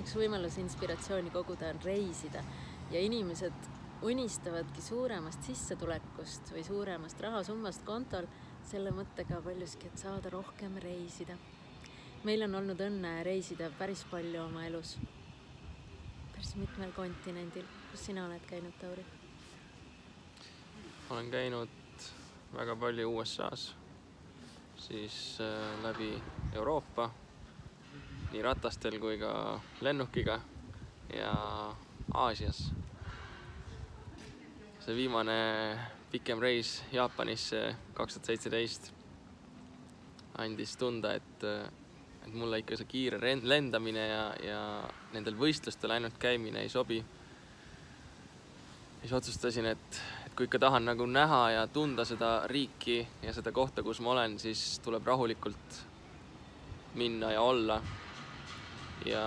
üks võimalus inspiratsiooni koguda on reisida ja inimesed unistavadki suuremast sissetulekust või suuremast rahasummast kontol selle mõttega paljuski, et saada rohkem reisida. meil on olnud õnne reisida päris palju oma elus. päris mitmel kontinendil. kus sina oled käinud, Tauri? olen käinud väga palju USA-s, siis äh, läbi Euroopa, nii ratastel kui ka lennukiga ja Aasias see viimane pikem reis Jaapanisse kaks tuhat seitseteist andis tunda, et, et mulle ikka see kiire lendamine ja, ja nendel võistlustel ainult käimine ei sobi. siis otsustasin, et, et kui ikka tahan nagu näha ja tunda seda riiki ja seda kohta, kus ma olen, siis tuleb rahulikult minna ja olla. Ja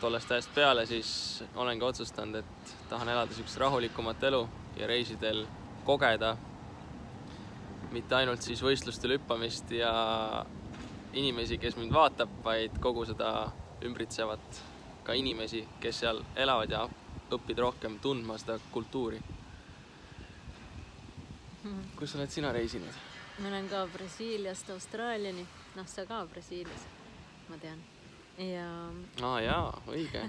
tollest ajast peale siis olengi otsustanud, et tahan elada niisugust rahulikumat elu ja reisidel kogeda mitte ainult siis võistlustel hüppamist ja inimesi, kes mind vaatab, vaid kogu seda ümbritsevat ka inimesi, kes seal elavad ja õppida rohkem tundma seda kultuuri. kus oled sina reisinud? ma olen ka Brasiiliast Austraaliani, noh, sa ka Brasiilias, ma tean ja. aa jaa, õige.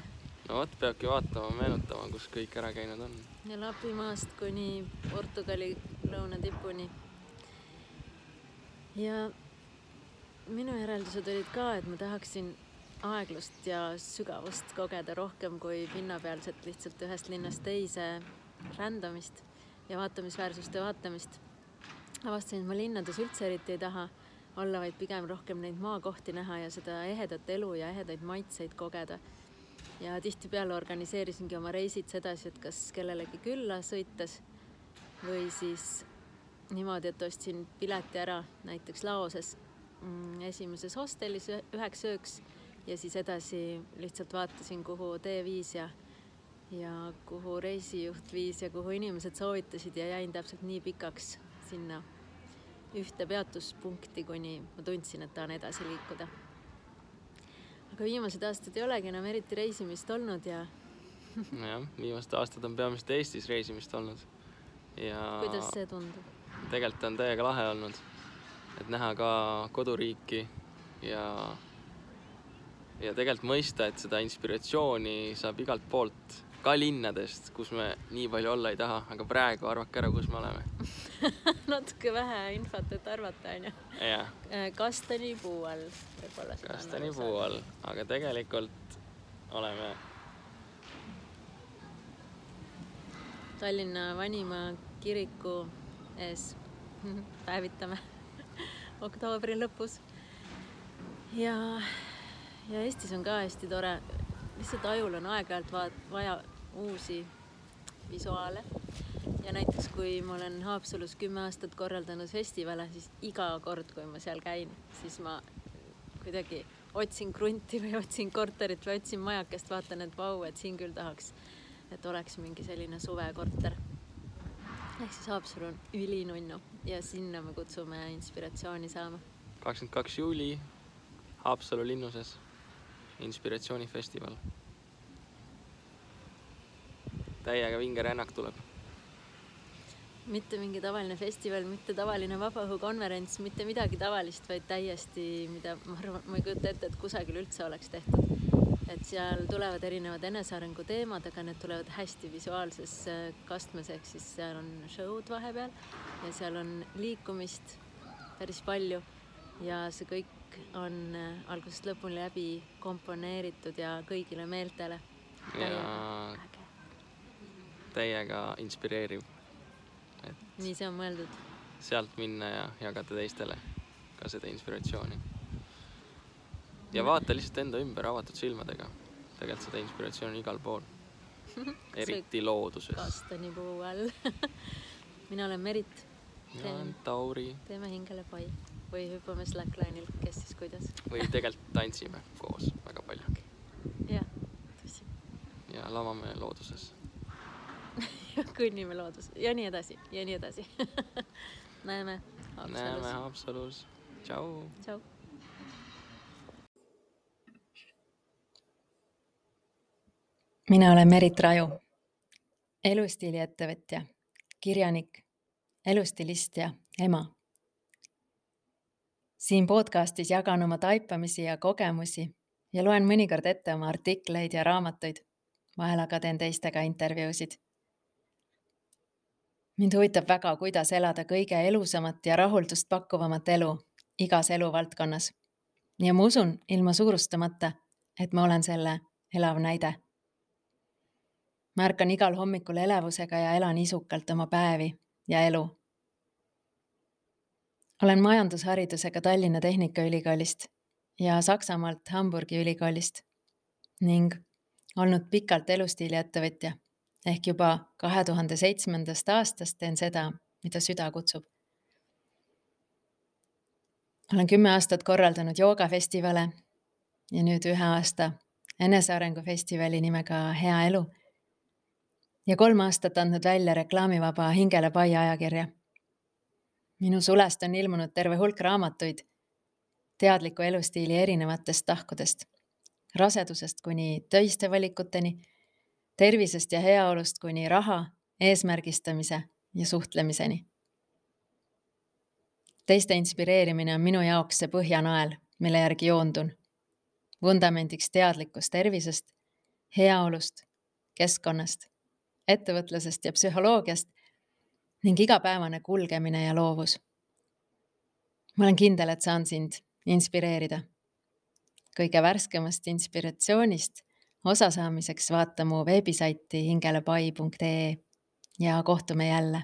no vot, peabki vaatama, meenutama, kus kõik ära käinud on. ja Lapimaast kuni Portugali lõunatipuni. ja minu järeldused olid ka, et ma tahaksin aeglust ja sügavust kogeda rohkem kui pinnapealset lihtsalt ühest linnast teise rändamist ja vaatamisväärsuste vaatamist. avastasin, et ma linnades üldse eriti ei taha olla, vaid pigem rohkem neid maakohti näha ja seda ehedat elu ja ehedaid maitseid kogeda. ja tihtipeale organiseerisingi oma reisid sedasi, et kas kellelegi külla sõites või siis niimoodi, et ostsin pileti ära näiteks Laoses mm, esimeses hostellis üheks ööks ja siis edasi lihtsalt vaatasin, kuhu tee viis ja ja kuhu reisijuht viis ja kuhu inimesed soovitasid ja jäin täpselt nii pikaks sinna ühte peatuspunkti, kuni ma tundsin, et tahan edasi liikuda. aga viimased aastad ei olegi enam eriti reisimist olnud ja nojah, viimased aastad on peamiselt Eestis reisimist olnud ja kuidas see tundub? tegelikult on täiega lahe olnud, et näha ka koduriiki ja ja tegelikult mõista, et seda inspiratsiooni saab igalt poolt ka linnadest, kus me nii palju olla ei taha, aga praegu arvake ära, kus me oleme natuke vähe infot, et arvata, onju. Äh, kastani puu all võib-olla. kastani puu all, aga tegelikult oleme. Tallinna vanima kiriku ees päevitame oktoobri lõpus. ja, ja Eestis on ka hästi tore, lihtsalt ajul on aeg-ajalt vaja uusi visuaale. ja näiteks, kui ma olen Haapsalus kümme aastat korraldanud festivale, siis iga kord, kui ma seal käin, siis ma kuidagi otsin krunti või otsin korterit või otsin majakest, vaatan, et vau, et siin küll tahaks, et oleks mingi selline suvekorter. ehk siis Haapsalu on ülinunnu ja sinna me kutsume inspiratsiooni saama. kakskümmend kaks juuli Haapsalu linnuses inspiratsioonifestival täiega vinge rännak tuleb. mitte mingi tavaline festival, mitte tavaline vabaõhukonverents, mitte midagi tavalist, vaid täiesti, mida ma arvan, ma ei kujuta ette, et kusagil üldse oleks tehtud. et seal tulevad erinevad enesearengu teemad, aga need tulevad hästi visuaalses äh, kastmes, ehk siis seal on show'd vahepeal ja seal on liikumist päris palju ja see kõik on äh, algusest lõpuni läbi komponeeritud ja kõigile meeltele. ja täiega inspireeriv. et nii see on mõeldud. sealt minna ja jagada teistele ka seda inspiratsiooni. ja vaata lihtsalt enda ümber avatud silmadega. tegelikult seda inspiratsiooni igal pool. eriti looduses. kastanipuu all mina olen Merit. mina olen Tauri. teeme hingele pai või hüppame slackline'il, kes siis kuidas. või tegelikult tantsime koos väga palju. jah, tõsi. ja lavame looduses kõnnime loodus ja nii edasi ja nii edasi näeme Haapsalus. näeme Haapsalus. tšau. tšau. mina olen Merit Raju, elustiiliettevõtja, kirjanik, elustilist ja ema. siin podcastis jagan oma taipamisi ja kogemusi ja loen mõnikord ette oma artikleid ja raamatuid. vahel aga teen teistega intervjuusid. Mind huvitab väga, kuidas elada kõige elusamat ja rahuldust pakkuvamat elu igas eluvaldkonnas. ja ma usun ilma suurustamata, et ma olen selle elav näide ma ärkan igal hommikul elevusega ja elan isukalt oma päevi ja elu. olen majandusharidusega Tallinna Tehnikaülikoolist ja Saksamaalt Hamburgi ülikoolist ning olnud pikalt elustiiliettevõtja ehk juba kahe tuhande seitsmendast aastast teen seda, mida süda kutsub. olen kümme aastat korraldanud joogafestivale ja nüüd ühe aasta enesearengufestivali nimega Hea elu ja kolm aastat andnud välja reklaamivaba Hingele pai ajakirja. minu sulest on ilmunud terve hulk raamatuid teadliku elustiili erinevatest tahkudest, rasedusest kuni töiste valikuteni, tervisest ja heaolust kuni raha, eesmärgistamise ja suhtlemiseni. teiste inspireerimine on minu jaoks see põhjanael, mille järgi joondun. vundamendiks teadlikkus tervisest, heaolust, keskkonnast ettevõtlusest ja psühholoogiast ning igapäevane kulgemine ja loovus. ma olen kindel, et saan sind inspireerida. kõige värskemast inspiratsioonist osa saamiseks vaata mu veebisaiti hingelepai.ee ja kohtume jälle